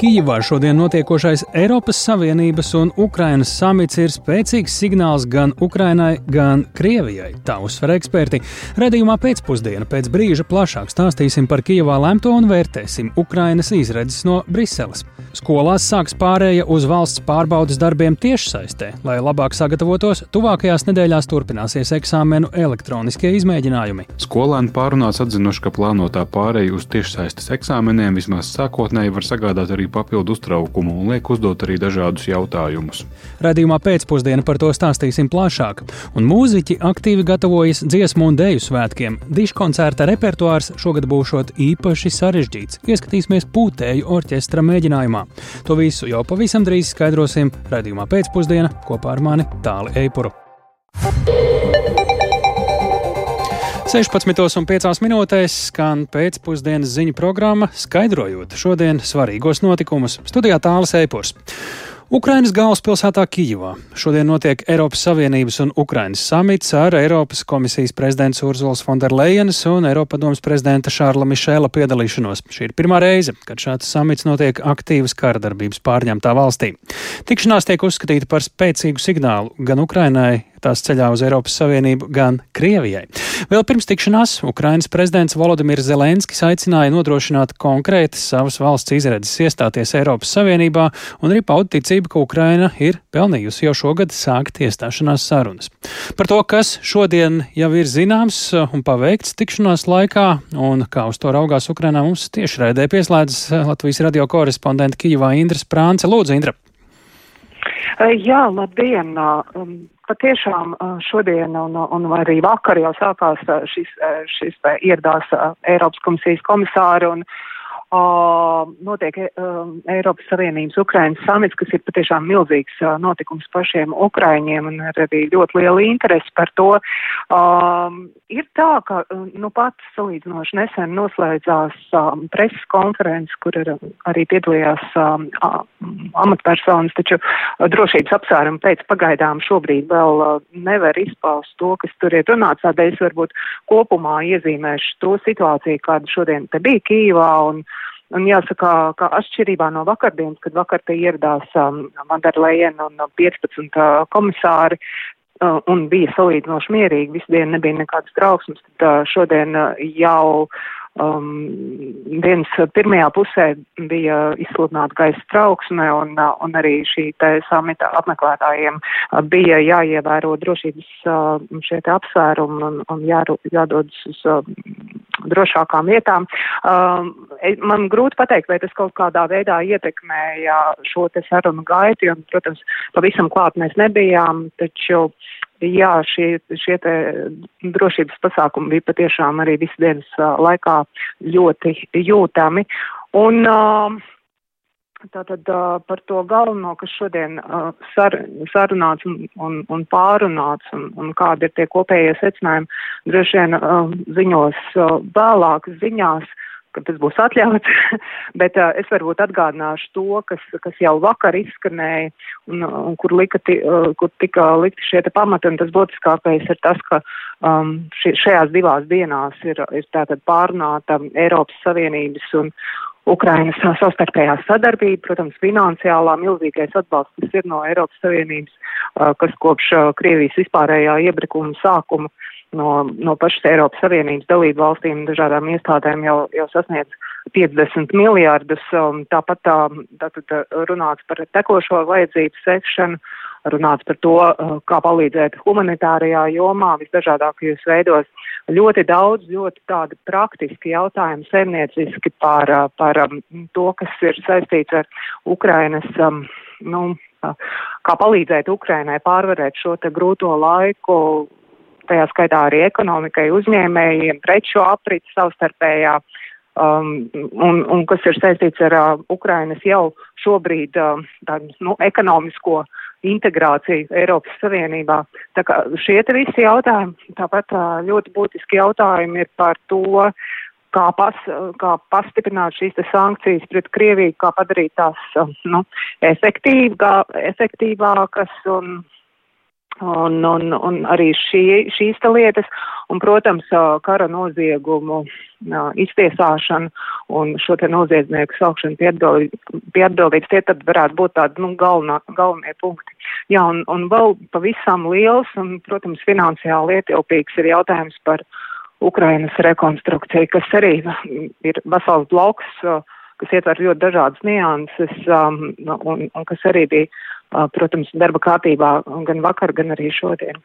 Kijivā šodien notiekošais Eiropas Savienības un Ukrainas samits ir spēcīgs signāls gan Ukrainai, gan Krievijai. Tā uzsver eksperti. Redījumā pēcpusdienā pēc brīža plašāk stāstīsim par Kijivā lemto un vērtēsim Ukrainas izredzes no Briseles. Skolās sāks pārēja uz valsts pārbaudas darbiem tiešsaistē, lai labāk sagatavotos. Tuvākajās nedēļās turpināsies eksāmenu elektroniskie izmēģinājumi. Skolēni pārunās atzinuši, ka plānotā pārēja uz tiešsaistes eksāmeniem vismaz sākotnēji var sagādāt arī papildu uztraukumu un liek uzdot arī dažādus jautājumus. Radījumā pēcpusdienā par to stāstīsim plašāk. Un mūziķi aktīvi gatavojas dziesmu un dēļu svētkiem. Diškoncerta repertuārs šogad būšot īpaši sarežģīts. Ieskatīsimies pūtēju orķestra mēģinājumā. To visu jau pavisam drīz skaidrosim radījumā pēcpusdienā kopā ar mani Tāli Eipuru. 16,5 minūtēs skan pēcpusdienas ziņu programma, skaidrojot šodienas svarīgos notikumus. Studijā tālāk Eipors. Ukrainas galvaspilsētā Kijivā šodien notiek Eiropas Savienības un Ukrainas samits ar Eiropas komisijas prezidents Urzuls Fonderlejenes un Eiropadomas prezidenta Šārla Mišēla piedalīšanos. Šī ir pirmā reize, kad šāds samits notiek aktīvas karadarbības pārņemtā valstī. Tikšanās tiek uzskatīta par spēcīgu signālu gan Ukrainai, tās ceļā uz Eiropas Savienību, gan Krievijai. Vēl pirms tikšanās Ukrainas prezidents Volodimirs Zelenskis aicināja nodrošināt konkrētas savas valsts izredzes iestāties Eiropas Savienībā un arī paud ticību, ka Ukraina ir pelnījusi jau šogad sākt iestāšanās sarunas. Par to, kas šodien jau ir zināms un paveikts tikšanās laikā un kā uz to raugās Ukrainā, mums tieši raidē pieslēdzas Latvijas radio korespondenta Kijivā Indra Sprānce. Lūdzu, Indra! Jā, labdien! Patiešām šodien un, un arī vakar jau sākās šis, šis ieradās Eiropas komisijas komisāri un Uh, notiek uh, Eiropas Savienības Ukrainas samits, kas ir patiešām milzīgs uh, notikums pašiem Ukraiņiem un ar arī ļoti liela interesi par to. Uh, ir tā, ka uh, nu pats salīdzinoši nesen noslēdzās um, preses konferences, kur ar, arī piedalījās um, amatpersonas, taču uh, drošības apsvērumu pēc pagaidām šobrīd vēl uh, nevar izpaust to, kas tur ir runāts, tādēļ es varbūt kopumā iezīmēšu to situāciju, kāda šodien te bija Kīvā un Un jāsaka, ka atšķirībā no vakardienas, kad vakar te ieradās um, Vanderlejen un 15 uh, komisāri, uh, un bija salīdzinoši mierīgi, visu dienu nebija nekādas trauksmes, tad uh, šodien uh, jau um, dienas pirmajā pusē bija izsludināta gaisa trauksme un, uh, un arī šī samita apmeklētājiem uh, bija jāievēro drošības uh, šie apsvērumi un, un jā, jādodas uz drošākām vietām. Um, man grūti pateikt, vai tas kaut kādā veidā ietekmēja šo te sarunu gaitu, jo, protams, pavisam klāt mēs nebijām, taču jā, šie, šie te drošības pasākumi bija patiešām arī visu dienas laikā ļoti jūtami. Un, uh, Tātad uh, par to galveno, kas šodien uh, sar, sarunāts un, un, un pārunāts un, un kādi ir tie kopējie secinājumi, droši vien uh, ziņos uh, vēlāk ziņās, ka tas būs atļauts, bet uh, es varbūt atgādināšu to, kas, kas jau vakar izskanēja un, un kur, lika, ti, uh, kur tika likti šie pamati, un tas būtiskākais ir tas, ka um, ši, šajās divās dienās ir, ir tātad pārnāta Eiropas Savienības un, Ukrainas savstarpējā sadarbība, protams, finansiālā milzīgais atbalsts, kas ir no Eiropas Savienības, kas kopš Krievijas vispārējā iebrukuma sākuma no, no pašas Eiropas Savienības dalību valstīm un dažādām iestādēm jau, jau sasniedz 50 miljārdus. Tāpat tā, tātad runāts par tekošo vajadzību sekšanu runāts par to, uh, kā palīdzēt humanitārajā jomā visdažādākajos veidos. Ļoti daudz, ļoti tādi praktiski jautājumi saimnieciski par, uh, par um, to, kas ir saistīts ar Ukrainas, um, nu, uh, kā palīdzēt Ukrainai pārvarēt šo te grūto laiku, tajā skaitā arī ekonomikai, uzņēmējiem, preču aprits savstarpējā. Um, un, un kas ir saistīts ar uh, Ukrainas jau šobrīd uh, tādu nu, ekonomisko uh, integrāciju Eiropas Savienībā. Tā kā šie te visi jautājumi, tāpat ļoti būtiski jautājumi ir par to, kā, pas, kā pastiprināt šīs sankcijas pret Krieviju, kā padarīt tās nu, efektīvā, efektīvākas un Un, un, un arī šī, šīs lietas, un, protams, kara noziegumu iztiesāšana un šo te noziedznieku saukšanu pie atbildības, tie tad varētu būt tādi, nu, galvenā, galvenie punkti. Jā, un, un vēl pavisam liels un, protams, finansiāli ietilpīgs ir jautājums par Ukrainas rekonstrukciju, kas arī ir vesels bloks, kas ietver ļoti dažādas nianses um, un, un kas arī bija protams, darba kārtībā gan vakar, gan arī šodien.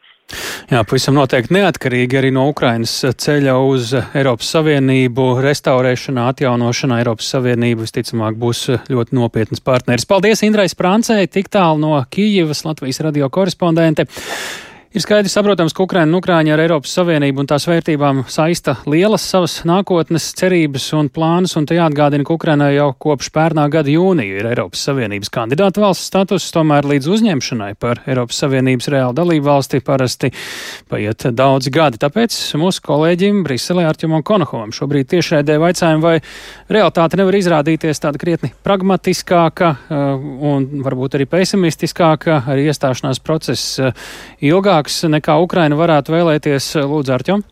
Jā, pavisam noteikti neatkarīgi arī no Ukrainas ceļa uz Eiropas Savienību restaurēšanā, atjaunošanā. Eiropas Savienība visticamāk būs ļoti nopietnas partneris. Paldies Indrai Sprancei, tik tālu no Kijivas, Latvijas radio korespondente. Ir skaidrs, saprotams, ka Ukraina un Ukrāņi ar Eiropas Savienību un tās vērtībām saista lielas savas nākotnes cerības un plānus, un te jāatgādina, ka Ukrainai jau kopš pērnā gada jūnija ir Eiropas Savienības kandidāta valsts status, tomēr līdz uzņemšanai par Eiropas Savienības reālu dalību valsti parasti paiet daudzi gadi. Tāpēc mūsu kolēģim Briselē Arķimam Konohovam šobrīd tiešraidē vaicājumi, vai realitāte nevar izrādīties tāda krietni pragmatiskāka uh, un varbūt arī pesimistiskāka, arī iestāšanās process uh, ilgāk lielāks nekā Ukraina varētu vēlēties, Lūdzu, Arķom?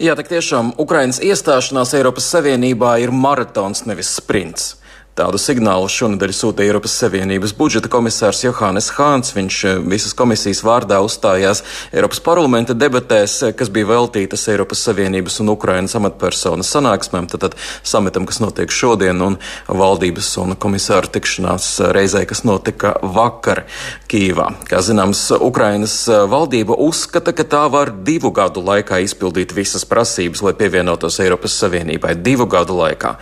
Jā, tak tiešām Ukrainas iestāšanās Eiropas Savienībā ir maratons, nevis sprints. Tādu signālu šonadēļ sūtīja Eiropas Savienības budžeta komisārs Johannes Hāns. Viņš eh, visas komisijas vārdā uzstājās Eiropas parlamenta debatēs, eh, kas bija veltītas Eiropas Savienības un Ukrainas amatpersonas sanāksmēm, tātad samitam, kas notiek šodien, un valdības un komisāru tikšanās reizē, kas notika vakar Kīvā. Kā zināms, Ukrainas eh, valdība uzskata, ka tā var divu gadu laikā izpildīt visas prasības, lai pievienotos Eiropas Savienībai. Divu gadu laikā.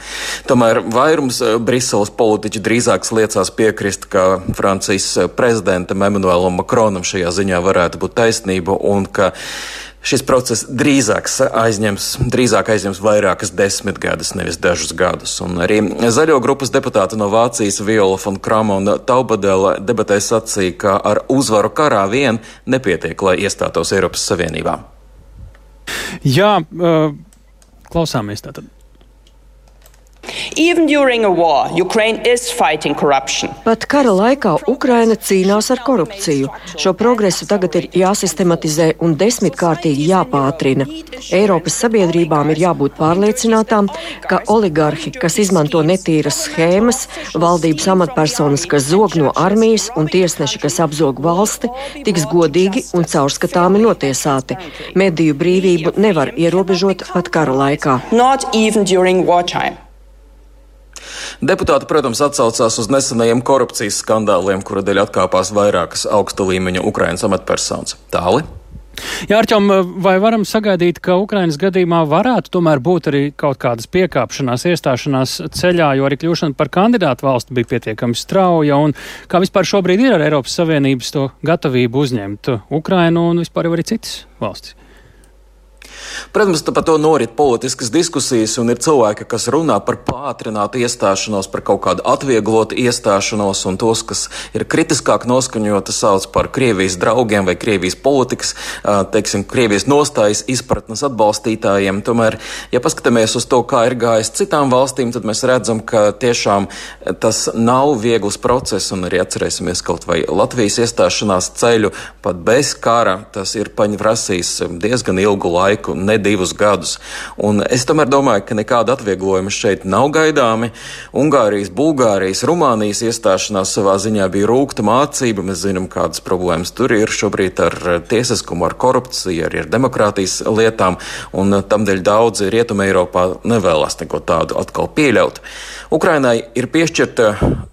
Tomēr vairums Briseles Briseles politiķi drīzāk liecās piekrist, ka Francijas prezidentam Emanuēlam Makronam šajā ziņā varētu būt taisnība un ka šis process drīzāk aizņems, drīzāk aizņems vairākas desmitgades, nevis dažus gadus. Un arī zaļo grupas deputāti no Vācijas Viola von Krama un Taubadela debatē sacīja, ka ar uzvaru karā vien nepietiek, lai iestātos Eiropas Savienībā. Jā, uh, klausāmies tātad. Pat kara laikā Ukraina cīnās ar korupciju. Šo progresu tagad ir jāsistematizē un desmitkārtīgi jāpātrina. Eiropas sabiedrībām ir jābūt pārliecinātām, ka oligarhi, kas izmanto netīras schēmas, valdības amatpersonas, kas zog no armijas un tiesneši, kas apzog valsti, tiks godīgi un caurskatāmi notiesāti. Mediju brīvību nevar ierobežot pat kara laikā. Deputāti, protams, atsaucās uz nesenajiem korupcijas skandāliem, kura dēļ atkāpās vairākas augsta līmeņa Ukraiņas amatpersonas. Tāli. Jā, Arčom, vai varam sagaidīt, ka Ukrainas gadījumā varētu tomēr būt arī kaut kādas piekāpšanās, iestāšanās ceļā, jo arī kļūšana par kandidātu valsti bija pietiekami strauja, un kā vispār šobrīd ir ar Eiropas Savienības to gatavību uzņemt Ukrainu un vispār arī citas valstis? Protams, par to norit politiskas diskusijas, un ir cilvēki, kas runā par pātrinātu iestāšanos, par kaut kādu atvieglotu iestāšanos, un tos, kas ir kritiskāk noskaņoti, sauc par Krievijas draugiem vai Krievijas politikas, teiksim, Krievijas nostājas izpratnes atbalstītājiem. Tomēr, ja paskatāmies uz to, kā ir gājis citām valstīm, tad mēs redzam, ka tiešām tas nav viegls process, un arī atcerēsimies kaut vai Latvijas iestāšanās ceļu pat bez kara. Tas ir paņprasījis diezgan ilgu laiku ne divus gadus. Un es tomēr domāju, ka nekāda atvieglojuma šeit nav gaidāmi. Ungārijas, Bulgārijas, Rumānijas iestāšanās savā ziņā bija rūkta mācība. Mēs zinām, kādas problēmas tur ir šobrīd ar tiesiskumu, ar korupciju, arī ar demokrātijas lietām, un tamdēļ daudzi Rietumē Eiropā nevēlas neko tādu atkal pieļaut. Ukrainai ir piešķirta,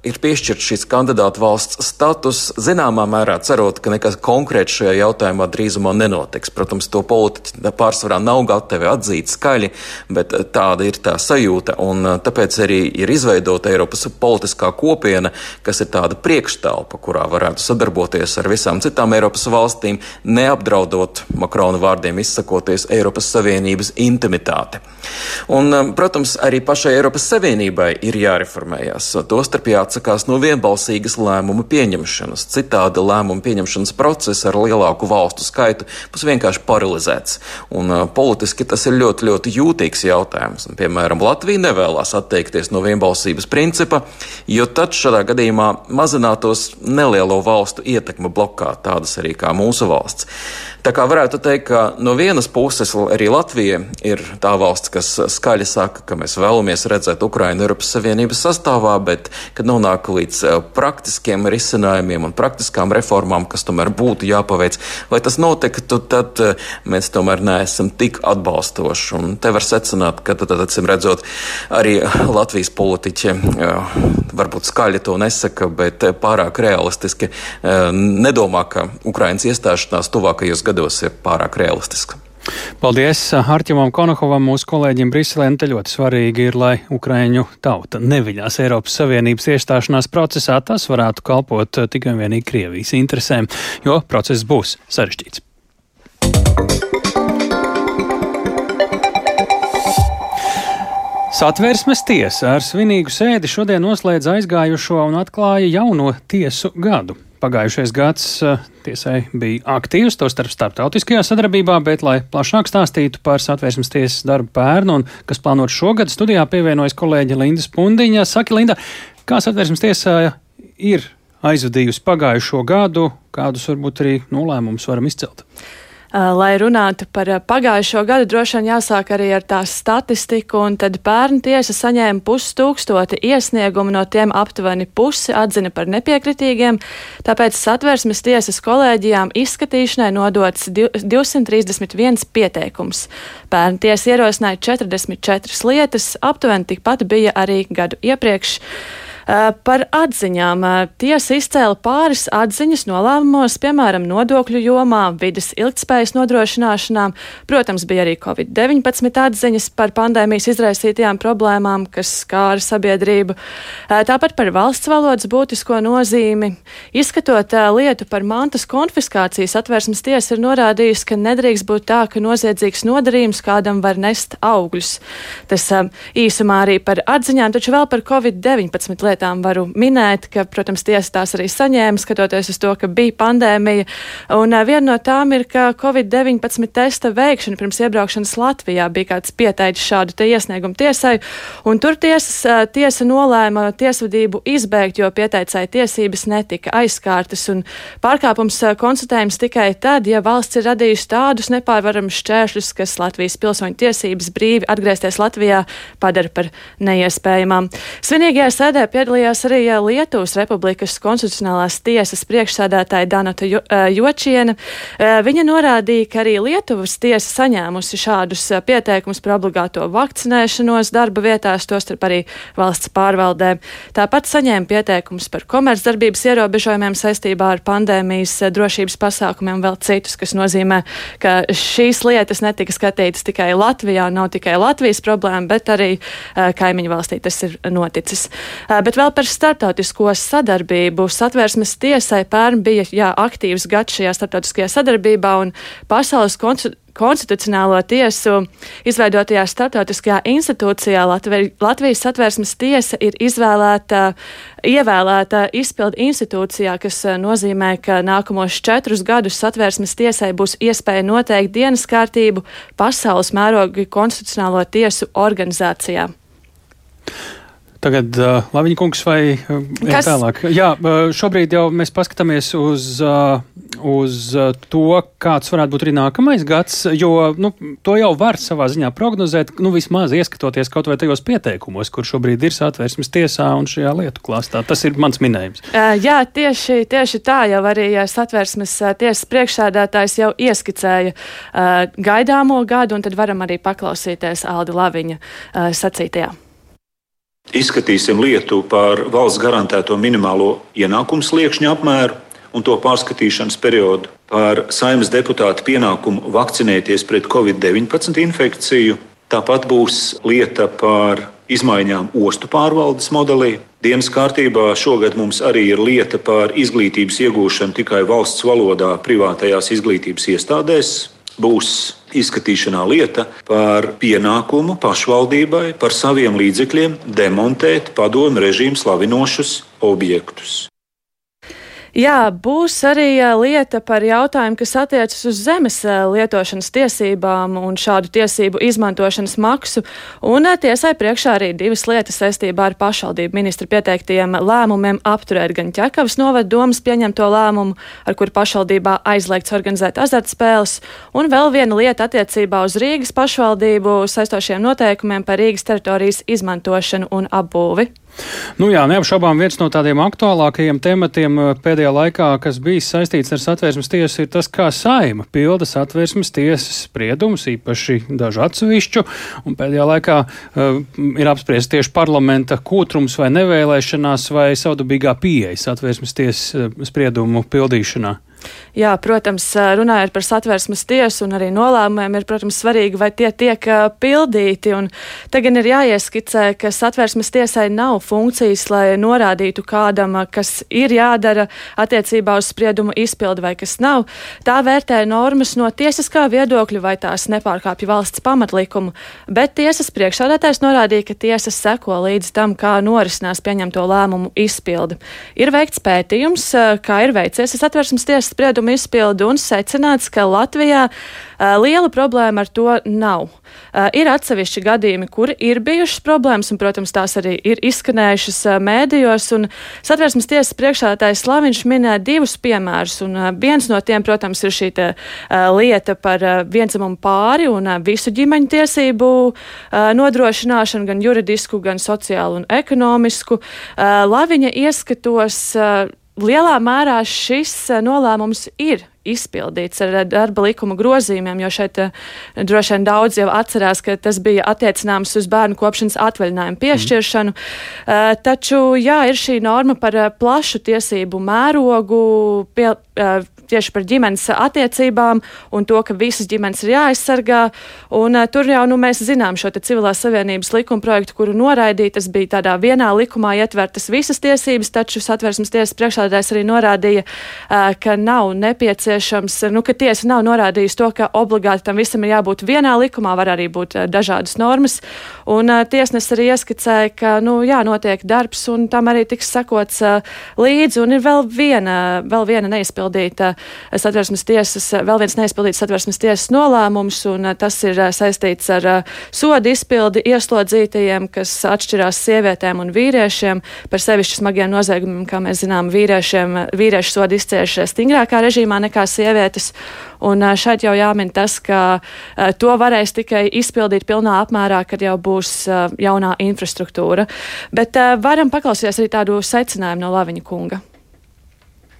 ir piešķirta šis kandidātu valsts status, zināmā mērā cerot, ka nekas konkrēts šajā jautājumā drīzumā nenotiks. Protams, to politiķi pārsvarā nav gatavi atzīt skaļi, bet tāda ir tā sajūta, un tāpēc arī ir izveidota Eiropas politiskā kopiena, kas ir tāda priekštelpa, kurā varētu sadarboties ar visām citām Eiropas valstīm, neapdraudot Makrona vārdiem izsakoties Eiropas Savienības intimitāti. Un, protams, arī pašai Eiropas Savienībai ir jāreformējas. Tostarp jāatsakās no vienbalsīgas lēmumu pieņemšanas. Citādi lēmumu pieņemšanas process ar lielāku valstu skaitu būs vienkārši paralizēts. Un politiski tas ir ļoti, ļoti jūtīgs jautājums. Un, piemēram, Latvija nevēlas atteikties no vienbalsības principa, jo tad šādā gadījumā mazinātos nelielo valstu ietekme blokā, tādas arī kā mūsu valsts. Tā kā varētu teikt, ka no vienas puses arī Latvija ir tā valsts, kas skaļi saka, ka mēs vēlamies redzēt Ukrainu Eiropas Savienības sastāvā, bet kad nonāk līdz eh, praktiskiem risinājumiem un praktiskām reformām, kas tomēr būtu jāpaveic, lai tas notiktu, tad eh, mēs tomēr neesam tik atbalstoši. Un te var secināt, ka tad, acīm redzot, arī Latvijas politiķi eh, varbūt skaļi to nesaka, bet pārāk realistiski nedomā, ka Ukrainas iestāšanās tuvākajos gados gados ir pārāk realistiska. Paldies Arķimam Konokovam, mūsu kolēģim Briselē. Un te ļoti svarīgi ir, lai Ukraiņu tauta neviļās Eiropas Savienības iestāšanās procesā. Tas varētu kalpot tikai un vienīgi Krievijas interesēm, jo process būs sarežģīts. Satversmes tiesa ar svinīgu sēdi šodien noslēdz aizgājušo un atklāja jauno tiesu gadu. Pagājušais gads eh, tiesai bija aktīvs, to starp starptautiskajā sadarbībā, bet, lai plašāk stāstītu par satvērsmes tiesas darbu pērnu un kas plānot šogad, studijā pievienojas kolēģe Linda Spundiņa. Saki, Linda, kā satvērsmes tiesā ir aizvadījusi pagājušo gadu, kādus varbūt arī nolēmumus varam izcelt? Eh, lai runātu par eh, pagājušo gadu, droši vien jāsāk arī ar tās statistiku, un tad pērn tiesa saņēma pustūkstoti iesniegumu, no tiem aptuveni pusi atzina par nepiekritīgiem, tāpēc satversmes tiesas kolēģijām izskatīšanai nodots 231 pieteikums. Pērn tiesa ierosināja 44 lietas, aptuveni tikpat bija arī gadu iepriekš. Eh, par atziņām. Eh, tiesa izcēla pāris atziņas nolēmumos, piemēram, nodokļu jomā, vidas ilgtspējas nodrošināšanā. Protams, bija arī Covid-19 atziņas par pandēmijas izraisītajām problēmām, kas skāra sabiedrību. Eh, tāpat par valsts valodas būtisko nozīmi. Izskatot lietu par mantas konfiskācijas atvērsmes tiesa ir norādījusi, ka nedrīkst būt tā, ka noziedzīgs nodarījums kādam var nest augļus. Tas īsumā arī par atziņām, taču vēl par Covid-19 lietām lietām varu minēt, ka, protams, tiesa tās arī saņēma, skatoties uz to, ka bija pandēmija. Un uh, viena no tām ir, ka Covid-19 testa veikšana pirms iebraukšanas Latvijā bija kāds pieteicis šādu te iesniegumu tiesai, un tur tiesas, uh, tiesa nolēma tiesvedību izbeigt, jo pieteicēja tiesības netika aizskārtas, un pārkāpums uh, konstatējums tikai tad, ja valsts ir radījusi tādus nepārvaramus šķēršļus, kas Latvijas pilsoņu tiesības brīvi atgriezties Latvijā padara par neiespējamām. Svinīgajā sēdē piedalījās piedalījās arī Lietuvas Republikas konstitucionālās tiesas priekšsādātāja Danata Jočiena. Viņa norādīja, ka arī Lietuvas tiesa saņēmusi šādus pieteikumus par obligāto vakcinēšanos darba vietās, tostarp arī valsts pārvaldē. Tāpat saņēma pieteikumus par komercdarbības ierobežojumiem saistībā ar pandēmijas drošības pasākumiem vēl citus, kas nozīmē, ka šīs lietas netika skatītas tikai Latvijā, nav tikai Latvijas problēma, bet arī kaimiņu valstī tas ir noticis. Bet vēl par startautisko sadarbību. Satvērsmes tiesai pērn bija jā, aktīvs gads šajā startautiskajā sadarbībā un pasaules konstitucionālo tiesu izveidotajā startautiskajā institūcijā Latvijas, satvērsmes tiesa ir izvēlēta, ievēlēta izpildu institūcijā, kas eh, nozīmē, ka nākamos četrus gadus satvērsmes tiesai būs iespēja noteikt dienas kārtību pasaules mēroga konstitucionālo tiesu organizācijā. Tagad, uh, Laviņa kungs, vai uh, Kas? tālāk? Jā, uh, šobrīd jau mēs paskatāmies uz, uh, uz to, kāds varētu būt arī nākamais gads, jo nu, to jau var savā ziņā prognozēt, nu, vismaz ieskatoties kaut vai tajos pieteikumos, kur šobrīd ir satversmes tiesā un šajā lietu klāstā. Tas ir mans minējums. Jā, tieši, tieši tā jau arī satversmes tiesas priekšsēdētājs jau ieskicēja gaidāmo gadu, un tad varam arī paklausīties Aldi Laviņa sacītajā. Izskatīsim lietu par valsts garantēto minimālo ienākumu sliekšņu apmēru un to pārskatīšanas periodu, par saimnes deputātu pienākumu vakcinēties pret covid-19 infekciju. Tāpat būs lieta par izmaiņām ostu pārvaldes modelī. Dienas kārtībā šogad mums arī ir lieta par izglītības iegūšanu tikai valsts valodā privātajās izglītības iestādēs būs izskatīšanā lieta par pienākumu pašvaldībai par saviem līdzekļiem demontēt padomu režīmu slavinošus objektus. Jā, būs arī lieta par jautājumu, kas attiecas uz zemes lietošanas tiesībām un šādu tiesību izmantošanas maksu. Un tiesai priekšā arī divas lietas saistībā ar pašvaldību ministra pieteiktiem lēmumiem apturēt gan ķekavas novada domas pieņemto lēmumu, ar kuru pašvaldībā aizliegts organizēt azartspēles, un vēl viena lieta attiecībā uz Rīgas pašvaldību saistošiem noteikumiem par Rīgas teritorijas izmantošanu un apbūvi. Nu jā, neapšaubām viens no tādiem aktuālākajiem tematiem eh, pēdējā laikā, kas bijis saistīts ar satvērsmes tiesu, ir tas, kā saima pilda satvērsmes tiesas spriedumus, īpaši dažu atsevišķu, un pēdējā laikā uh, ir apspriests tieši parlamenta kūtrums vai nevēlēšanās vai saudabīgā pieeja satvērsmes tiesas uh, spriedumu pildīšanā. Jā, protams, runājot par satversmes tiesu un arī nolēmumiem, ir, protams, svarīgi, vai tie tiek pildīti. Un te gan ir jāieskicē, ka satversmes tiesai nav funkcijas, lai norādītu kādam, kas ir jādara attiecībā uz spriedumu izpildi vai kas nav. Tā vērtē normas no tiesiskā viedokļa, vai tās nepārkāpja valsts pamatlikumu, bet tiesas priekšādātājs norādīja, ka tiesas seko līdz tam, kā norisinās pieņemto lēmumu izpildi. Ir veikts pētījums, kā ir veicies satversmes tiesas spriedumu izpildu un secināts, ka Latvijā liela problēma ar to nav. Ir atsevišķi gadījumi, kur ir bijušas problēmas, un, protams, tās arī ir izskanējušas mēdījos. Satversmes tiesas priekšādātājs Slaviņš minēja divus piemērus, un viens no tiem, protams, ir šī te, lieta par vienzimumu pāri un visu ģimeņu tiesību nodrošināšanu, gan juridisku, gan sociālu un ekonomisku. Laviņa ieskatos. Lielā mērā šis eh, nolēmums ir izpildīts ar darba likuma grozījumiem, jo šeit uh, droši vien daudz jau atcerās, ka tas bija attiecināms uz bērnu kopšanas atvaļinājumu piešķiršanu. Mm. Taču, jā, ir šī norma par plašu tiesību mērogu, pie, tieši par ģimenes attiecībām un to, ka visas ģimenes ir jāaizsargā. Un, uh, tur jau nu, mēs zinām šo civilās savienības likuma projektu, kuru noraidīja. Tas bija tādā vienā likumā ietvertas visas tiesības, taču satversmes tiesas priekšādājs arī norādīja, uh, ka nav nepieciešams, nu, ka tiesa nav norādījusi to, ka obligāti tam visam ir jābūt vienā likumā, var arī būt uh, dažādas normas. Un uh, tiesnes arī ieskicēja, ka, nu, jā, notiek darbs un tam arī tiks sakots uh, līdzi. Un ir vēl viena, vēl viena neizpildīta satversmes tiesas, vēl viens neizpildīts satversmes tiesas nolēmums, un eh, tas ir eh, saistīts ar eh, sodu izpildi ieslodzītajiem, kas atšķirās sievietēm un vīriešiem par sevišķi smagiem noziegumiem, kā mēs zinām, vīriešiem, vīriešu sodu izcieš stingrākā režīmā nekā sievietes. Un šeit jau jāmin tas, ka to varēs tikai izpildīt pilnā apmērā, kad jau būs jaunā infrastruktūra. Bet varam paklausīties arī tādu secinājumu no Laviņa kunga.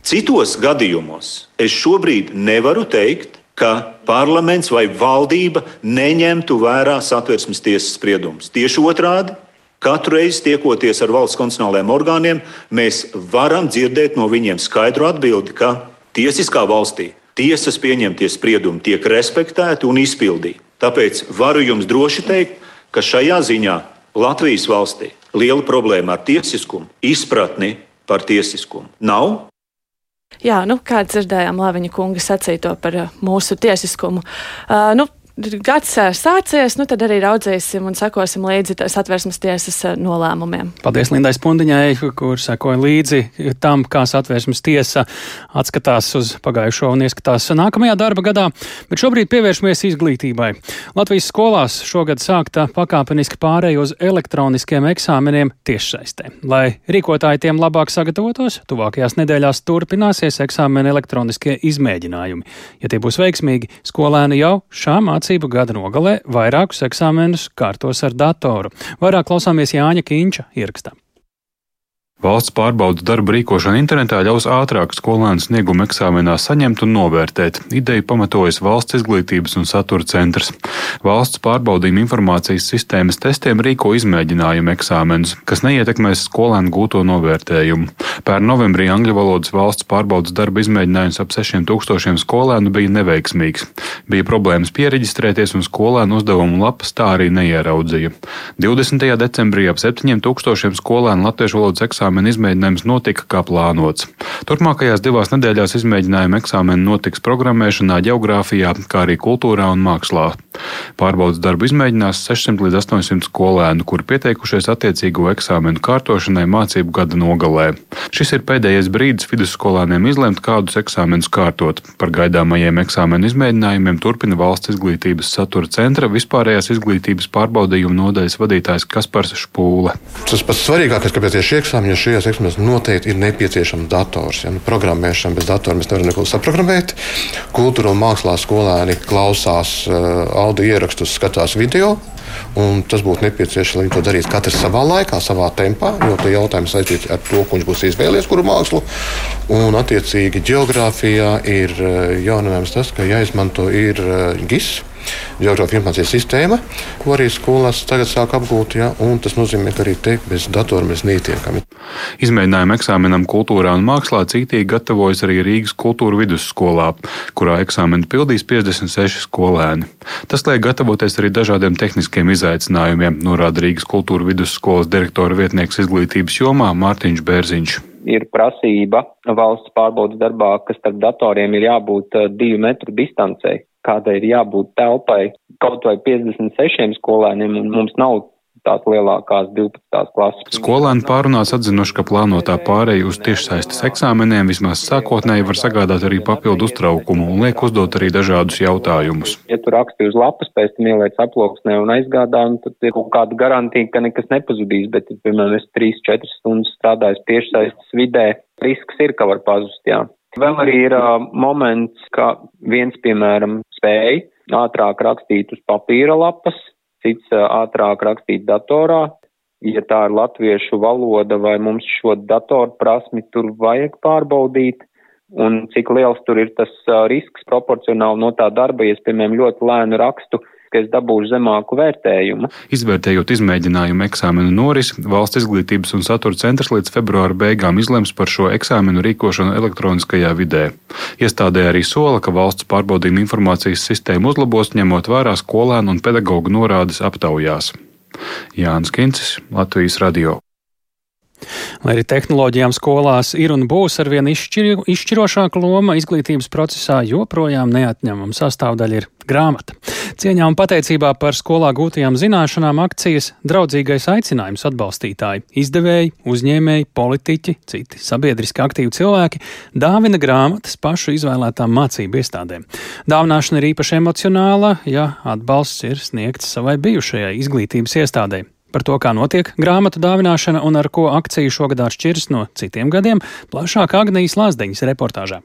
Citos gadījumos es šobrīd nevaru teikt, ka parlaments vai valdība neņemtu vērā satversmes tiesas spriedumus. Tieši otrādi, katru reizi tiekoties ar valsts konstitucionālajiem orgāniem, mēs varam dzirdēt no viņiem skaidru atbildi, ka tiesiskā valstī tiesas pieņemtie spriedumi tiek respektēti un izpildīti. Tāpēc varu jums droši teikt, ka šajā ziņā Latvijas valstī liela problēma ar tiesiskumu, izpratni par tiesiskumu nav. Jā, nu, kā dzirdējām, Lāviņa kunga sacīto par uh, mūsu tiesiskumu. Uh, nu, gads sācies, nu tad arī raudzēsim un sekosim līdzi satversmes tiesas nolēmumiem. Paldies Lindai Spundiņai, kur sekoja līdzi tam, kā satversmes tiesa atskatās uz pagājušo un ieskatās nākamajā darba gadā, bet šobrīd pievēršamies izglītībai. Latvijas skolās šogad sākta pakāpeniski pārēj uz elektroniskiem eksāmeniem tiešsaistē. Lai rīkotāji tiem labāk sagatavotos, tuvākajās nedēļās turpināsies eksāmeni elektroniskie izmēģinājumi. Ja tie būs veiksmīgi, skolēni jau šā mācību mācību gada nogalē vairākus eksāmenus kārtos ar datoru. Vairāk klausāmies Jāņa Kīņša ierakstā. Valsts pārbaudas darba rīkošana internetā ļaus ātrāk skolēnu sniegumu eksāmenā saņemt un novērtēt. Ideju pamatojas Valsts izglītības un satura centrs. Valsts pārbaudījuma informācijas sistēmas testiem rīko izmēģinājumu eksāmenus, kas neietekmēs skolēnu gūto novērtējumu. Pērn novembrī angļu valodas valsts pārbaudas darba izmēģinājums ap 6000 skolēnu bija neveiksmīgs. Bija problēmas pieregistrēties un skolēnu uzdevumu lapas tā arī neieraudzīja. 20. decembrī ap 7000 skolēnu latviešu valodas eksāmenu eksāmena izmēģinājums notika kā plānots. Turpmākajās divās nedēļās izmēģinājuma eksāmeni notiks programmēšanā, geogrāfijā, kā arī kultūrā un mākslā. Pārbaudas darbu izmēģinās 600 līdz 800 skolēnu, kuri pieteikušies attiecīgo eksāmenu kārtošanai mācību gada nogalē. Šis ir pēdējais brīdis vidusskolāniem izlemt, kādus eksāmenus kārtot. Par gaidāmajiem eksāmenu izmēģinājumiem turpina valsts izglītības satura centra vispārējās izglītības pārbaudījuma nodaļas vadītājs Kaspars Špūle. Tas pats svarīgākais, kāpēc ir šie eksāmeni, jo šajos eksāmenos noteikti ir nepieciešams dators. Ja? Nu, programmēšana bez datora mēs nevaram neko saprogrammēt. Kultūra un mākslā skolēni klausās uh, audio ierakstus, skatās video. Tas būtu nepieciešams, lai to darītu katrs savā laikā, savā tempā, jo tie jautājumi saistīti ar to, viņš būs izvēlējies, kuru mākslu. Un, attiecīgi, geogrāfijā ir eh, jauninājums tas, ka jāizmanto ir eh, GIS geogrāfijas informācijas sistēma, ko arī skolās tagad sāk apgūt. Ja, tas nozīmē, ka arī te bez datora mēs netiekam. Izmēģinājumu eksāmenam kultūrā un mākslā cītīgi gatavojas arī Rīgas kultūra vidusskolā, kurā eksāmenu pildīs 56 skolēni. Tas liek gatavoties arī dažādiem tehniskiem izaicinājumiem, norāda Rīgas kultūra vidusskolas direktora vietnieks izglītības jomā Mārtiņš Bērziņš ir prasība valsts pārbaudas darbā, ka starp datoriem ir jābūt eh, divu metru distancei kādai ir jābūt telpai kaut vai 56 skolēniem, un mums nav tās lielākās 12. klases. Skolēni pārunās atzinuši, ka plānotā pārēja uz tiešsaistes eksāmeniem vismaz sākotnēji var sagādāt arī papildu uztraukumu un liek uzdot arī dažādus jautājumus. Ja tu raksti uz lapas, pēc tam ieliec aploksnē un aizgādā, un tad ir kaut kāda garantija, ka nekas nepazudīs, bet, ja, piemēram, es 3-4 stundas strādāju tiešsaistes vidē, risks ir, ka var pazust, jā. Vēl arī ir uh, moments, ka viens, piemēram, spēj ātrāk rakstīt uz papīra lapas, cits ātrāk rakstīt datorā. Ja tā ir latviešu valoda, vai mums šo datoru prasmi tur vajag pārbaudīt, un cik liels tur ir tas risks proporcionāli no tā darba, ja es, piemēram, ļoti lēnu rakstu, ka es dabūšu zemāku vērtējumu. Izvērtējot izmēģinājumu eksāmenu norisi, Valsts izglītības un satura centrs līdz februāra beigām izlems par šo eksāmenu rīkošanu elektroniskajā vidē. Iestādē arī sola, ka valsts pārbaudījuma informācijas sistēmu uzlabos, ņemot vērā skolēnu un pedagoģu norādes aptaujās. Jānis Kincis, Latvijas Radio. Lai arī tehnoloģijām skolās ir un būs arvien izšķir, izšķirošāka loma izglītības procesā, joprojām neatņemama sastāvdaļa ir grāmata. Cieņā un pateicībā par skolā gūtajām zināšanām akcijas draudzīgais aicinājums atbalstītāji, izdevēji, uzņēmēji, politiķi, citi sabiedriski aktīvi cilvēki dāvina grāmatas pašu izvēlētām mācību iestādēm. Dāvināšana ir īpaši emocionāla, ja atbalsts ir sniegts savai bijušajai izglītības iestādēji. Par to, kā notiek grāmatu dāvināšana un ar ko akcija šogad atšķiras no citiem gadiem, plašāk Agnijas Lāsdeņas reportāžā.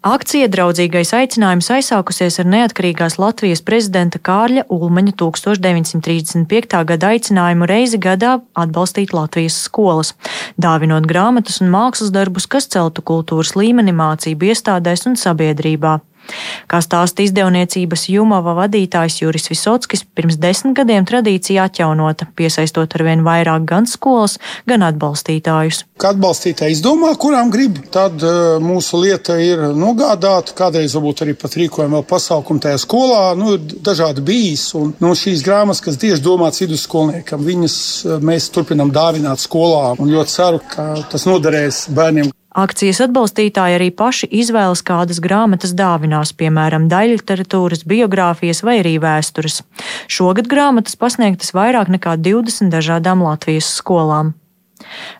Akcija draudzīgais aicinājums aizsākusies ar neatkarīgās Latvijas prezidenta Kārļa Ulmaņa 1935. gada aicinājumu reizi gadā atbalstīt Latvijas skolas, dāvinot grāmatas un mākslas darbus, kas celtu kultūras līmeni mācību iestādēs un sabiedrībā. Kā stāsta izdevniecības Jumava vadītājs Juris Visockis, pirms desmit gadiem tradīcija atjaunota, piesaistot arvien vairāk gan skolas, gan atbalstītājus. Kad atbalstītāji izdomā, kurām grib, tad uh, mūsu lieta ir nogādāt. Kādreiz varbūt arī pat rīkojam vēl pasākumu tajā skolā. Nu, dažādi bijis. Un, nu, šīs grāmatas, kas tieši domāts vidusskolniekam, viņas uh, mēs turpinām dāvināt skolā. Un ļoti ceru, ka tas noderēs bērniem. Akcijas atbalstītāji arī paši izvēlas, kādas grāmatas dāvinās, piemēram, daļliteratūras, biogrāfijas vai arī vēstures. Šogad grāmatas pasniegtas vairāk nekā 20 dažādām Latvijas skolām.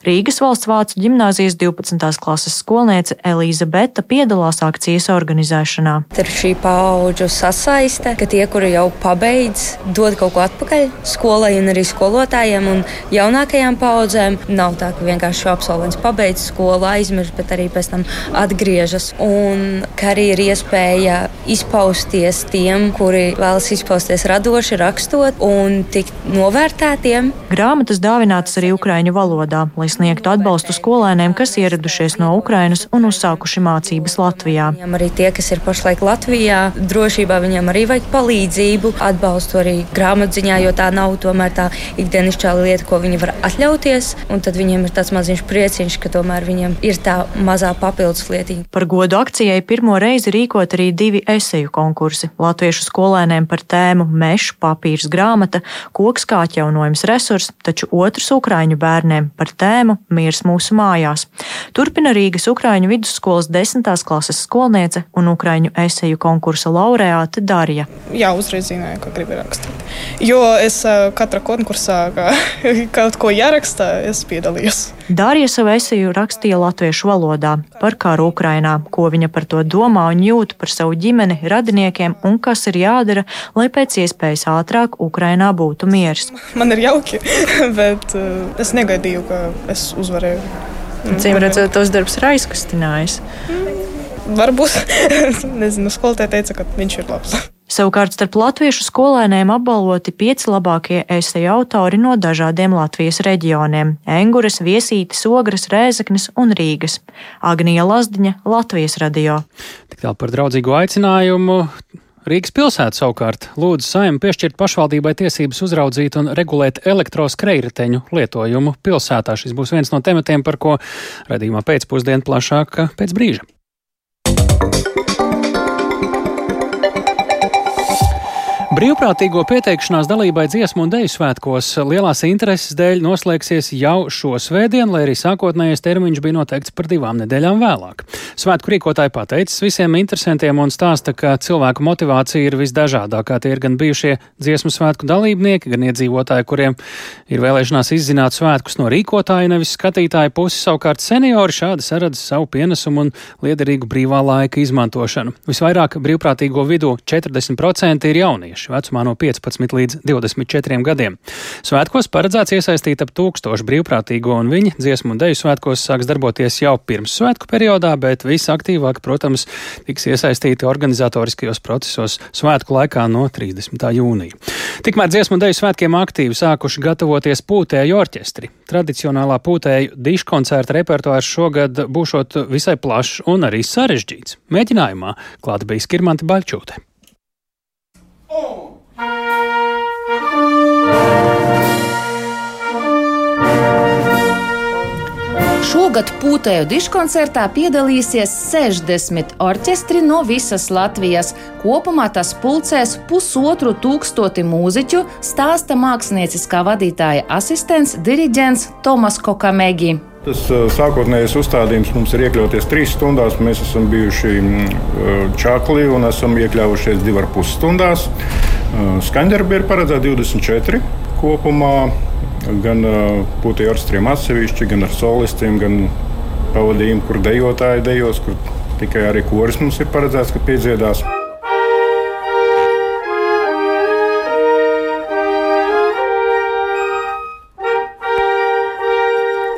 Rīgas valsts vācu ģimnāzijas 12. klases skolniece Elīza Beta piedalās akcijas organizēšanā. Ir šī paudžu sasaiste, ka tie, kuri jau pabeidz, dod kaut ko atpakaļ skolai un arī skolotājiem un jaunākajām paudzēm. Nav tā, ka vienkārši absolvents pabeidz skolu, aizmirst, bet arī pēc tam atgriežas. Un ka arī ir iespēja izpausties tiem, kuri vēlas izpausties radoši, rakstot un tikt novērtētiem. Grāmatas dāvinātas arī ukraiņu valodā valodā, lai sniegtu atbalstu skolēniem, kas ieradušies no Ukrainas un uzsākuši mācības Latvijā. Viņam arī tie, kas ir pašlaik Latvijā, drošībā viņam arī vajag palīdzību, atbalstu arī grāmatziņā, jo tā nav tomēr tā ikdienišķā lieta, ko viņi var atļauties. Un tad viņiem ir tāds maziņš prieciņš, ka tomēr viņiem ir tā mazā papildus lietiņa. Par godu akcijai pirmo reizi rīkot arī divi eseju konkursi - latviešu skolēniem par tēmu Meža papīrs grāmata, koks kā atjaunojums resurs, taču otrs ukraiņu bērniem par tēmu Miers mūsu mājās. Turpina Rīgas Ukraiņu vidusskolas desmitās klases skolniece un Ukraiņu eseju konkursa laureāte Darija. Jā, uzreiz zināju, ko gribu rakstīt. Jo es katra konkursā, kā kaut ko jāraksta, es piedalījos. Darija savu eseju rakstīja latviešu valodā par karu Ukrainā, ko viņa par to domā un jūt par savu ģimeni, radiniekiem un kas ir jādara, lai pēc iespējas ātrāk Ukrainā būtu miers. Man ir jauki, bet es negaidīju, ka es uzvarēju. Cīm redzot, tos darbs ir aizkustinājis. Varbūt, nezinu, skolotāja teica, ka viņš ir labs. Savukārt starp latviešu skolēniem apbalvoti pieci labākie eseju autori no dažādiem Latvijas reģioniem - Engures, Viesītes, Ogres, Rēzeknes un Rīgas. Agnija Lazdiņa, Latvijas radio. Tik tālu par draudzīgu aicinājumu. Rīgas pilsēta savukārt lūdz saimnu piešķirt pašvaldībai tiesības uzraudzīt un regulēt elektroskrējriteņu lietojumu pilsētā. Šis būs viens no tematiem, par ko radījumā pēcpusdienu plašāk pēc brīža. Brīvprātīgo pieteikšanās dalībai dziesmu un deju svētkos lielās intereses dēļ noslēgsies jau šo svētdienu, lai arī sākotnējais termiņš bija noteikts par divām nedēļām vēlāk. Svētku rīkotāji pateicis visiem interesantiem un stāsta, ka cilvēku motivācija ir visdažādākā. Tie ir gan bijušie dziesmu svētku dalībnieki, gan iedzīvotāji, kuriem ir vēlēšanās izzināt svētkus no rīkotāja, nevis skatītāja puses. Savukārt seniori šādi saredz savu pienesumu un liederīgu brīvā laika izmantošanu. Visvairāk brīvprātīgo vidū 40% ir jaunieši jaunieši vecumā no 15 līdz 24 gadiem. Svētkos paredzēts iesaistīt ap tūkstošu brīvprātīgo, un viņi dziesmu un deju svētkos sāks darboties jau pirms svētku periodā, bet visaktīvāk, protams, tiks iesaistīti organizatoriskajos procesos svētku laikā no 30. jūnija. Tikmēr dziesmu un deju svētkiem aktīvi sākuši gatavoties pūtēju orķestri. Tradicionālā pūtēju diškoncerta repertuārs šogad būšot visai plašs un arī sarežģīts. Mēģinājumā klāta bija Skirmanta Baļķūte. Šogad pūtēju diškoncertā piedalīsies 60 orķestri no visas Latvijas. Kopumā tas pulcēs pusotru tūkstoti mūziķu, stāsta mākslinieckā vadītāja asistents diriģents Tomas Kokamegi. Tas sākotnējais uzstādījums mums ir iekļauties trīs stundās. Mēs esam bijuši čakli un esam iekļāvušies divas ar pus stundās. Skaņdarbi ir paredzēti 24 kopumā. Gan putekļi orķestriem atsevišķi, gan ar solistiem, gan pavadījumu, kur dejotāji dejos, kur tikai arī koris mums ir paredzēts, ka piedziedās.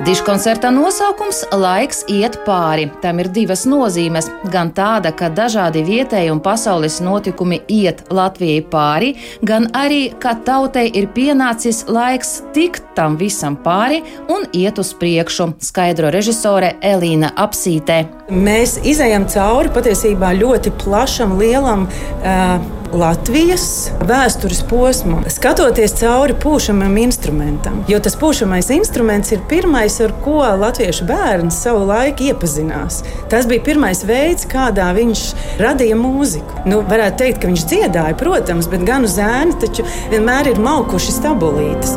Diškoncerta nosaukums - Laiks iet pāri. Tam ir divas nozīmes. Gan tāda, ka dažādi vietēji un pasaules notikumi iet Latvijai pāri, gan arī, ka tautai ir pienācis laiks tikt tam visam pāri un iet uz priekšu, skaidro režisore Elīna Apsītē. Mēs izējām cauri patiesībā ļoti plašam, lielam. Uh, Latvijas vēstures posmu, skatoties cauri pūšamam instrumentam. Jo tas pūšamais instruments ir pirmais, ar ko latviešu bērns savu laiku iepazinās. Tas bija pirmais veids, kādā viņš radīja mūziku. Nu, varētu teikt, ka viņš dziedāja, protams, bet gan uz zēni taču vienmēr ir maukuši stabulītes.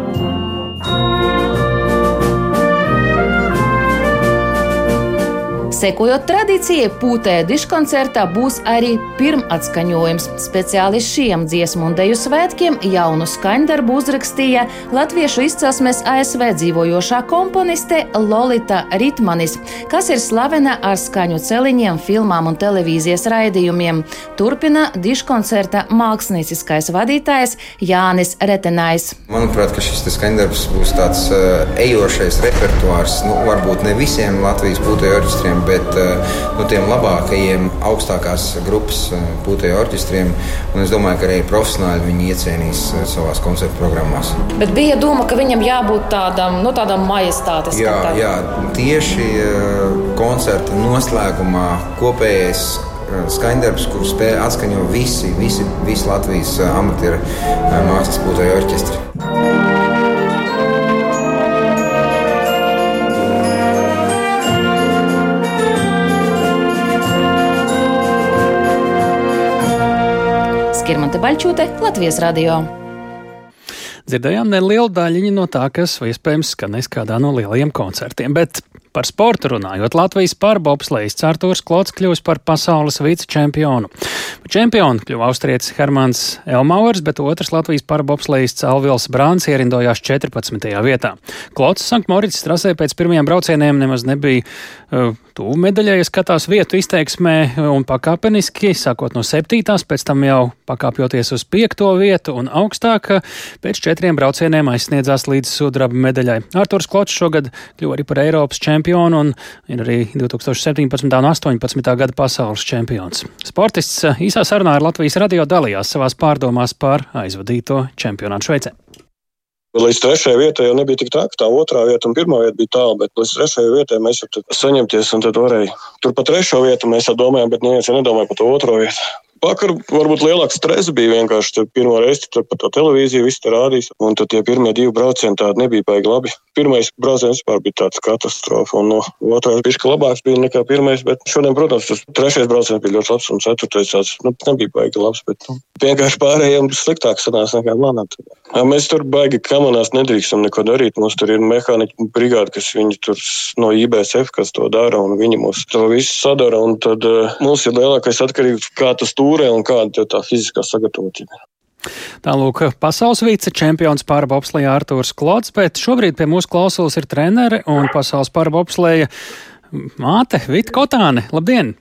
Sekojot tradīcijai, pūtēja diškoncertā būs arī pirmatskaņojums. Speciāli šiem dziesmu un deju svētkiem jaunu skaņdarbu uzrakstīja latviešu izcelsmes ASV dzīvojošā komponiste Lolita Ritmanis, kas ir slavena ar skaņu celiņiem, filmām un televīzijas raidījumiem. Turpina diškoncerta mākslinieckais vadītājs Jānis Retenājs. Manuprāt, šis skaņdarbs būs tāds uh, ejošais repertuārs, nu, varbūt ne visiem Latvijas pūtēju orķestriem bet eh, nu, tiem labākajiem, augstākās grupas eh, pūtēju orķestriem. Es domāju, ka arī profesionāļi viņi iecienīs eh, savās koncertu programmās. Bet bija doma, ka viņam jābūt tādam, nu, tādam majestātiskam. Jā, jā, tieši koncerta noslēgumā kopējais skaņdarbs, kurus spēja atskaņot visi, visi, visi Latvijas amatieru mākslas pūtēju orķestri. Skirmante Baļķūte, Latvijas radio. Dzirdējām nelielu daļiņu no tā, kas iespējams skanēs kādā no lielajiem koncertiem, bet Par sportu runājot, Latvijas pārbobslējas Cārtūrs Klots kļūs par pasaules vicečempionu. Čempionu kļuva austrietis Hermans Elmauers, bet otrs Latvijas pārbobslējas Calvils Brāns ierindojās 14. vietā. Klots Sanktmorits trasē pēc pirmajiem braucieniem nemaz nebija uh, tuvu medaļai, skatās vietu izteiksmē un pakāpeniski, sākot no septītās, pēc tam jau pakāpjoties uz piekto vietu un augstāk, pēc četriem braucieniem aizsniedzās līdz sudraba medaļai. Arturs Klots šogad kļuva arī par Eiropas čempionu čempionu un ir arī 2017. un 2018. gada pasaules čempions. Sportists eh, īsā sarunā ar Latvijas radio dalījās savās pārdomās par aizvadīto čempionātu Šveicē. Līdz trešajai vietai jau nebija tik tā, ka tā otrā vieta un pirmā vieta bija tālu, bet līdz trešajai vietai mēs jau saņemties un tad varēja. Tur pa trešo vietu mēs jau domājām, bet neviens jau nedomāja par to otro vietu. Vakar varbūt lielāks stress bija vienkārši. Tur pirmo reizi tur pa to televīziju viss rādīs. Un tad tie pirmie divi braucieni tādi nebija baigi labi. Pirmais brauciens vispār bija tāds katastrofa. Un no otrais bija labāks bija nekā pirmais. Bet šodien, protams, tas trešais brauciens bija ļoti labs. Un ceturtais tāds nu, nebija baigi labs. Bet nu, vienkārši pārējiem sliktāk sanāca nekā manā. Mēs tur baigi kamanās nedrīkstam neko darīt. Mums tur ir mehāniķi brigāde, kas viņi tur no IBSF, kas to dara. Un viņi mums to visu sadara. Un tad uh, mums ir lielākais atkarīgs, kā tas tur stūrē un kāda ir tā fiziskā sagatavotība. Tālūk, pasaules vicečempions pārbobslēja Artūrs Klots, bet šobrīd pie mūsu klausulas ir trenere un pasaules pārbobslēja māte Vita Kotāne. Labdien!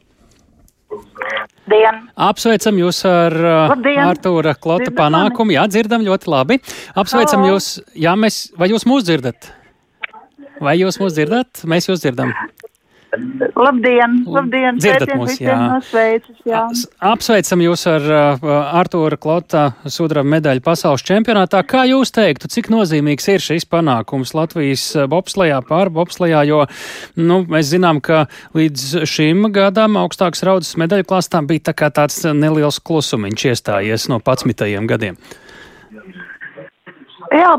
Dien. Apsveicam jūs ar uh, Labdien. Artūra Klota dzirdam panākumu. Mani? Jā, dzirdam ļoti labi. Apsveicam Halo. jūs. Jā, mēs, vai jūs mūs dzirdat? Vai jūs mūs dzirdat? Mēs jūs dzirdam. Labdien! labdien Dzirdat mūs, jā. Sveicis, jā. Apsveicam jūs ar uh, Artūra Klota sudraba medaļu pasaules čempionātā. Kā jūs teiktu, cik nozīmīgs ir šis panākums Latvijas uh, bobslejā, pār bobslejā, jo nu, mēs zinām, ka līdz šim gadam augstāks raudas medaļu klāstām bija tā kā tāds neliels klusumiņš iestājies no 11. gadiem. Jā,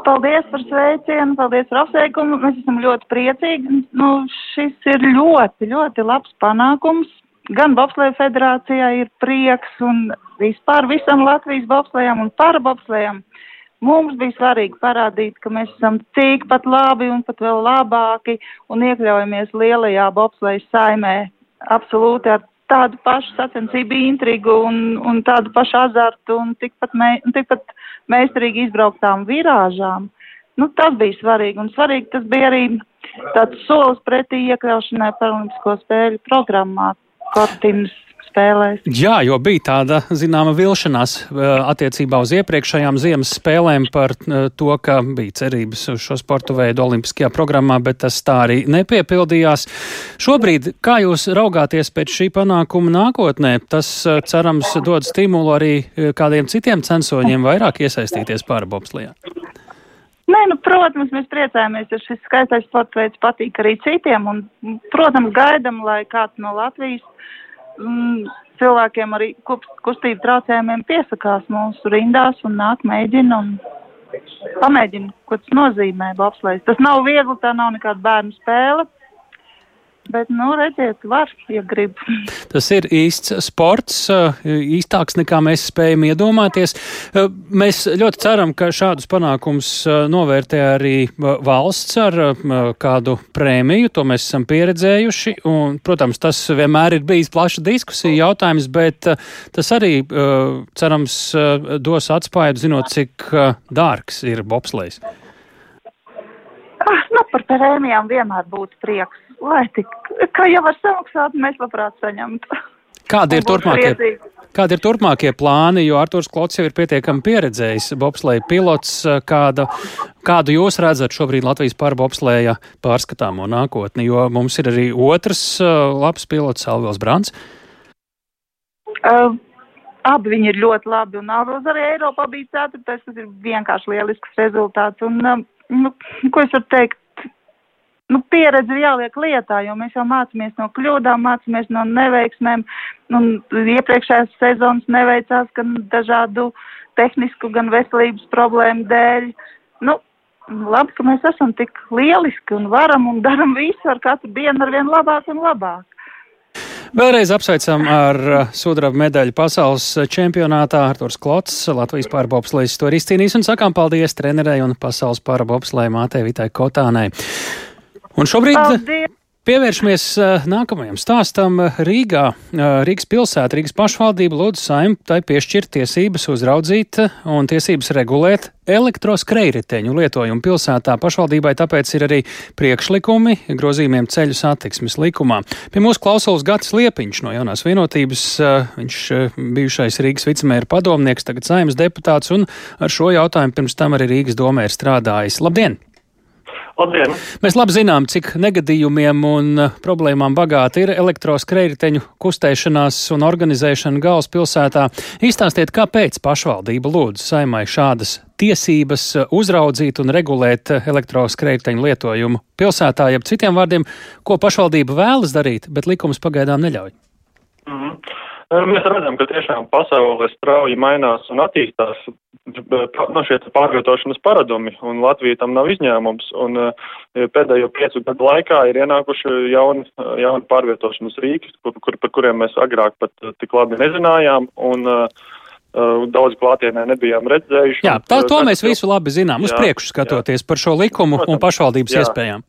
paldies par sveicienu, paldies par apsveikumu. Mēs esam ļoti priecīgi. Nu, šis ir ļoti, ļoti labs panākums. Gan Bobslēja federācijā ir prieks un vispār visam Latvijas bobslējam un parabobslējam. Mums bija svarīgi parādīt, ka mēs esam tikpat labi un pat vēl labāki un iekļaujamies lielajā bobslējas saimē absolūti ar tādu pašu sacensību intrigu un, un tādu pašu azartu un tikpat, me, un tikpat meistarīgi izbrauktām virāžām. Nu, tas bija svarīgi, un svarīgi tas bija arī tāds solis pretī iekļaušanai Paralimpisko spēļu programmā Kortinas spēlēs. Jā, jo bija tāda zināma vilšanās eh, attiecībā uz iepriekšējām ziemas spēlēm par eh, to, ka bija cerības uz šo sportu veidu olimpiskajā programmā, bet tas tā arī nepiepildījās. Šobrīd, kā jūs raugāties pēc šī panākuma nākotnē, tas eh, cerams dod stimulu arī kādiem citiem censoņiem vairāk iesaistīties pārbobslijā? Nē, nu, protams, mēs priecājamies, ja šis skaistais sports veids patīk arī citiem, un, protams, gaidam, lai kāds no Latvijas mm, cilvēkiem arī kustību traucējumiem piesakās mūsu rindās un nāk mēģina un pamēģina, ko tas nozīmē bobslēs. Tas nav viegli, tā nav nekāda bērnu spēle. Bet, nu, redziet, var, ja grib. Tas ir īsts sports, eh, īstāks nekā mēs spējam iedomāties. Eh, mēs ļoti ceram, ka šādus panākums eh, novērtē arī valsts ar kādu prēmiju. To mēs esam pieredzējuši. Un, protams, tas vienmēr ir bijis plaša diskusija jautājums, bet tas arī, cerams, dos atspēju, zinot, cik dārgs ir bobslēs. Ah, nu, par prēmijām vienmēr būtu prieks lai tik, kā jau var samaksāt, mēs labprāt saņemtu. Kādi ir turpmākie? Kādi ir turpmākie plāni, jo Arturs Klots jau ir pietiekami pieredzējis bobslēja pilots, kāda, kādu jūs redzat šobrīd Latvijas pārbobslēja pārskatāmo nākotni, jo mums ir arī otrs uh, labs pilots, Alvils Brants. Uh, abi viņi ir ļoti labi, un Alvils arī Eiropā bija ceturtais, tas ir vienkārši lielisks rezultāts, un, um, nu, ko es varu teikt, nu, pieredze ir jāliek lietā, jo mēs jau mācāmies no kļūdām, mācāmies no neveiksmēm. Un iepriekšējās sezonas neveicās gan dažādu tehnisku, gan veselības problēmu dēļ. Nu, labi, ka mēs esam tik lieliski un varam un daram visu ar katru dienu ar vien labāk un labāk. Vēlreiz apsveicam ar uh, sudraba medaļu pasaules čempionātā Arturs Klots, Latvijas pārbobslējas to ir izcīnījis un sakām paldies trenerei un pasaules pārbobslēja mātei Vitai Kotānai. Un šobrīd. Paldies. Pievēršamies uh, nākamajam stāstam. Rīgā, uh, Rīgas pilsēta, Rīgas pašvaldība lūdzu saimtai piešķirt tiesības uzraudzīt un tiesības regulēt elektroskrējriteņu lietojumu pilsētā. Pašvaldībai tāpēc ir arī priekšlikumi grozījumiem ceļu satiksmes likumā. Pie mūsu klausulas Gatis Liepiņš no jaunās vienotības, uh, viņš bijušais Rīgas vicemēra padomnieks, tagad saimas deputāts un ar šo jautājumu pirms tam arī Rīgas domē ir strādājis. Labdien! Labdien! Mēs labi zinām, cik negadījumiem un uh, problēmām bagāti ir elektroskrējriteņu kustēšanās un organizēšana galvaspilsētā. Izstāstiet, kāpēc pašvaldība lūdz saimai šādas tiesības uzraudzīt un regulēt uh, elektroskrējriteņu lietojumu pilsētā, jeb citiem vārdiem, ko pašvaldība vēlas darīt, bet likums pagaidām neļauj. Mm -hmm. Mēs redzam, ka tiešām pasaule strauji mainās un attīstās no šie pārvietošanas paradumi, un Latvija tam nav izņēmums. Un, uh, pēdējo piecu gadu laikā ir ienākuši jauni, jauni pārvietošanas rīki, kur, kur, par kuriem mēs agrāk pat uh, tik labi nezinājām. Un, daudz klātienē nebijām redzējuši. Jā, tā, to mēs visu labi zinām, uz priekšu skatoties jā. par šo likumu Protams, un pašvaldības jā. iespējām.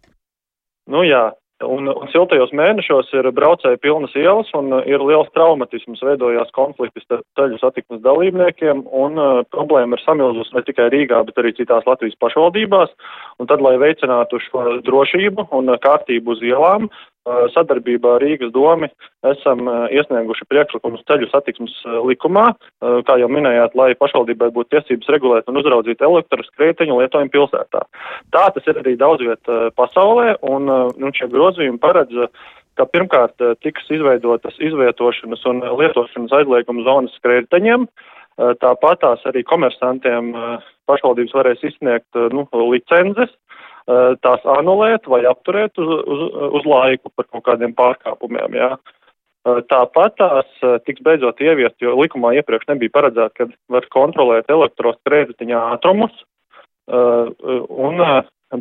Nu jā, Un, un siltajos mēnešos ir braucēji pilnas ielas un uh, ir liels traumatisms, veidojās konflikti starp ceļu satiksmes dalībniekiem un uh, problēma ir samilzus ne tikai Rīgā, bet arī citās Latvijas pašvaldībās. Un tad, lai veicinātu šo drošību un uh, kārtību uz ielām, sadarbībā ar Rīgas domi esam uh, iesnieguši priekšlikumus ceļu satiksmes uh, likumā, kā jau minējāt, lai pašvaldībai būtu tiesības regulēt un uzraudzīt elektroskrētiņu lietojumu pilsētā. Tā tas ir arī daudz viet pasaulē, un, un šie grozījumi paredz ka pirmkārt tiks izveidotas izvietošanas un lietošanas aizlieguma zonas skrējteņiem, tāpat tās arī komersantiem pašvaldības varēs izsniegt nu, licences, Eh, tās anulēt vai apturēt uz, uz, uz laiku par kaut kādiem pārkāpumiem. Jā. Eh, tāpat tās eh, tiks beidzot ieviest, jo likumā iepriekš nebija paredzēts, ka var kontrolēt elektroskrēditiņā ātrumus, un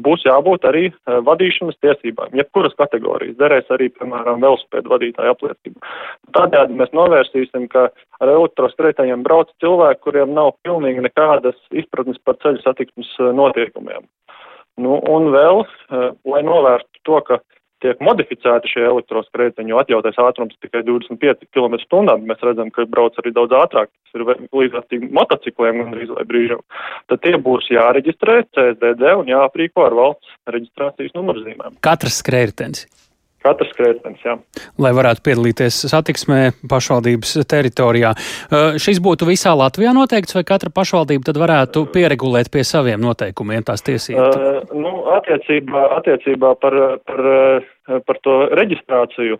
būs jābūt arī vadīšanas tiesībām, jebkuras kategorijas. Derēs arī, piemēram, velospēdu vadītāju apliecību. Tādējādi mēs novērsīsim, ka ar elektroskrētiņiem brauc cilvēki, kuriem nav pilnīgi nekādas izpratnes par ceļu satiksmes notiekumiem. Nu, un vēl, eh, lai novērstu to, ka tiek modificēti šie elektroskrētiņi, jo atļautais ātrums tikai 25 km/h, mēs redzam, ka brauc arī daudz ātrāk, tas ir līdzīgi motocikliem un drīz vai brīžam, tad tie būs jāreģistrē CSDD un jāaprīko ar valsts reģistrācijas numurzīmēm. Katrs skrējtens. Katrs skrējējs, jā. Lai varētu piedalīties satiksmē pašvaldības teritorijā. Šis būtu visā Latvijā noteikts, vai katra pašvaldība tad varētu pieregulēt pie saviem noteikumiem tās tiesības? Uh, nu, attiecībā, attiecībā par, par, par to reģistrāciju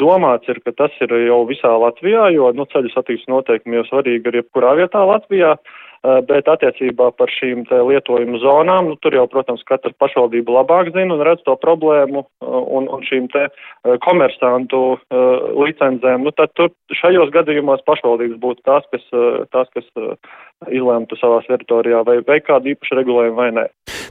domāts ir, ka tas ir jau visā Latvijā, jo nu, ceļu satiksmes noteikumi jau svarīgi ir jebkurā vietā Latvijā. Uh, bet attiecībā par šīm lietojumu zonām, nu, tur jau, protams, katra pašvaldība labāk zina un redz to problēmu eh, un, un šīm te eh, komersantu licencēm, nu, tad tur šajos gadījumos pašvaldības būtu tās, kas, tās, kas izlēmtu savā teritorijā vai, vai kādu īpašu regulējumu vai nē.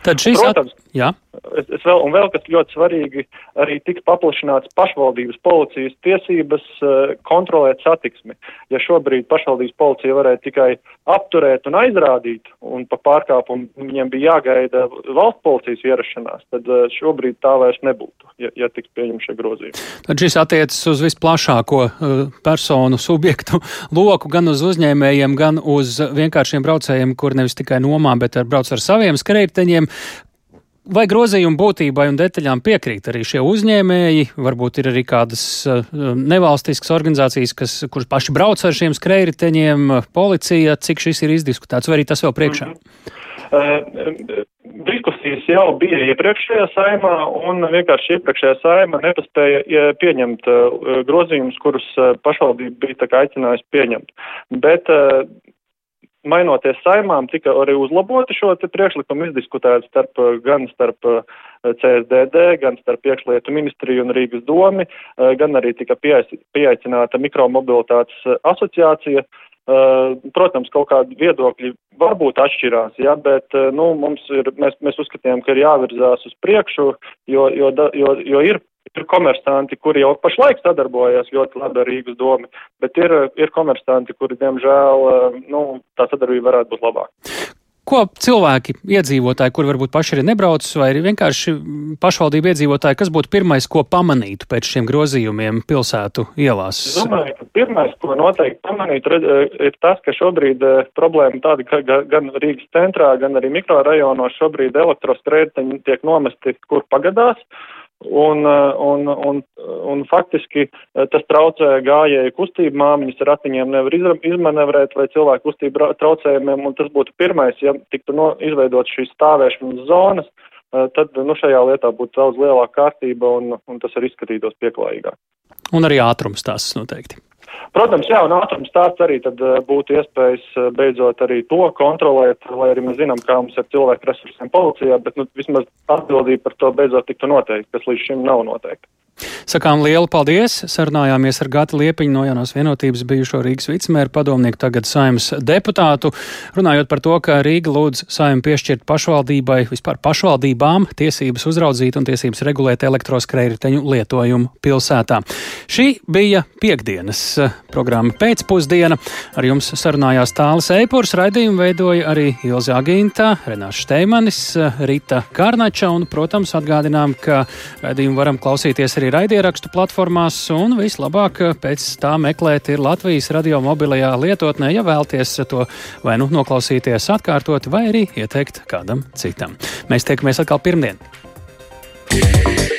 Tad šīs Protams, at... Jā. Es, es vēl, un vēl, kas ļoti svarīgi, arī tiks paplašināts pašvaldības policijas tiesības uh, kontrolēt satiksmi. Ja šobrīd pašvaldības policija varēja tikai apturēt un aizrādīt, un pa pārkāpumu viņiem bija jāgaida valsts policijas ierašanās, tad uh, šobrīd tā vairs nebūtu, ja, ja tiks pieņemts šie grozījumi. Tad šis attiecas uz visplašāko uh, personu subjektu loku, gan uz uzņēmējiem, gan uz vienkāršiem braucējiem, kur nevis tikai nomā, bet ar brauc ar saviem skrējteņiem. Vai grozījumu būtībai un detaļām piekrīt arī šie uzņēmēji? Varbūt ir arī kādas uh, nevalstiskas organizācijas, kas, kuras paši brauc ar šiem skrējriteņiem, policija, cik šis ir izdiskutēts, vai arī tas vēl priekšā? Mm -hmm. Uh, diskusijas jau bija iepriekšējā saimā, un vienkārši iepriekšējā saima nepaspēja pieņemt uh, grozījumus, kurus pašvaldība bija aicinājusi pieņemt. Bet mainoties saimām, tika arī uzlaboti šo priekšlikumu izdiskutēt starp, gan starp eh, CSDD, gan starp iekšlietu ministriju un Rīgas domi, eh, gan arī tika pieaicināta mikromobilitātes asociācija, protams, kaut kādi viedokļi varbūt atšķirās, ja, bet uh, nu, mums ir, mēs, mēs uzskatījām, ka ir jāvirzās uz priekšu, jo, jo, jo, jo ir ir komersanti, kuri jau pašlaik sadarbojas ļoti labi ar Rīgas domu, bet ir, ir komersanti, kuri, diemžēl, nu, tā sadarbība varētu būt labāka. Ko cilvēki, iedzīvotāji, kur varbūt paši ir nebraucis, vai vienkārši pašvaldību iedzīvotāji, kas būtu pirmais, ko pamanītu pēc šiem grozījumiem pilsētu ielās? Es domāju, ka pirmais, ko noteikti pamanīt, ir tas, ka šobrīd eh, problēma tāda, ka gan Rīgas centrā, gan arī mikrorajonos šobrīd elektroskrētiņi tiek nomesti, kur pagadās. Un, eh, un, un, un faktiski eh, tas traucē gājēju kustību, māmiņas ar ratiņiem nevar izmanevrēt vai cilvēku kustību traucējumiem, un tas būtu pirmais, ja tiktu no, izveidot šīs stāvēšanas zonas, eh, tad nu, šajā lietā būtu daudz lielāka kārtība un, un tas arī izskatītos pieklājīgāk. Un arī ātrums tās noteikti. Protams, jā, un ātrums tāds arī tad eh, būtu iespējas eh, beidzot arī to kontrolēt, lai arī mēs zinām, kā mums ir cilvēku resursiem policijā, bet nu, vismaz atbildība par to beidzot tiktu noteikti, kas līdz šim nav noteikti. Sakām lielu paldies! Sarunājāmies ar Gatu Liepiņu no jaunās vienotības bijušo Rīgas vicemēru padomnieku, tagad saimas deputātu, runājot par to, ka Rīga lūdz saimu piešķirt pašvaldībai, vispār pašvaldībām tiesības uzraudzīt un tiesības regulēt elektroskrējriteņu lietojumu pilsētā. Šī bija piekdienas eh, programma pēcpusdiena. Ar jums sarunājās Tālis Eipurs, raidījumu veidoja arī Ilza Agīnta, Renāša Steimanis, Rita Kārnača un, protams, atgādinām, ka raidījumu varam klausīties arī raidierakstu platformās, un vislabāk pēc tā meklēt ir Latvijas radio mobilajā lietotnē, ja vēlties to vai nu noklausīties atkārtot, vai arī ieteikt kādam citam. Mēs tiekamies atkal pirmdien! Yeah.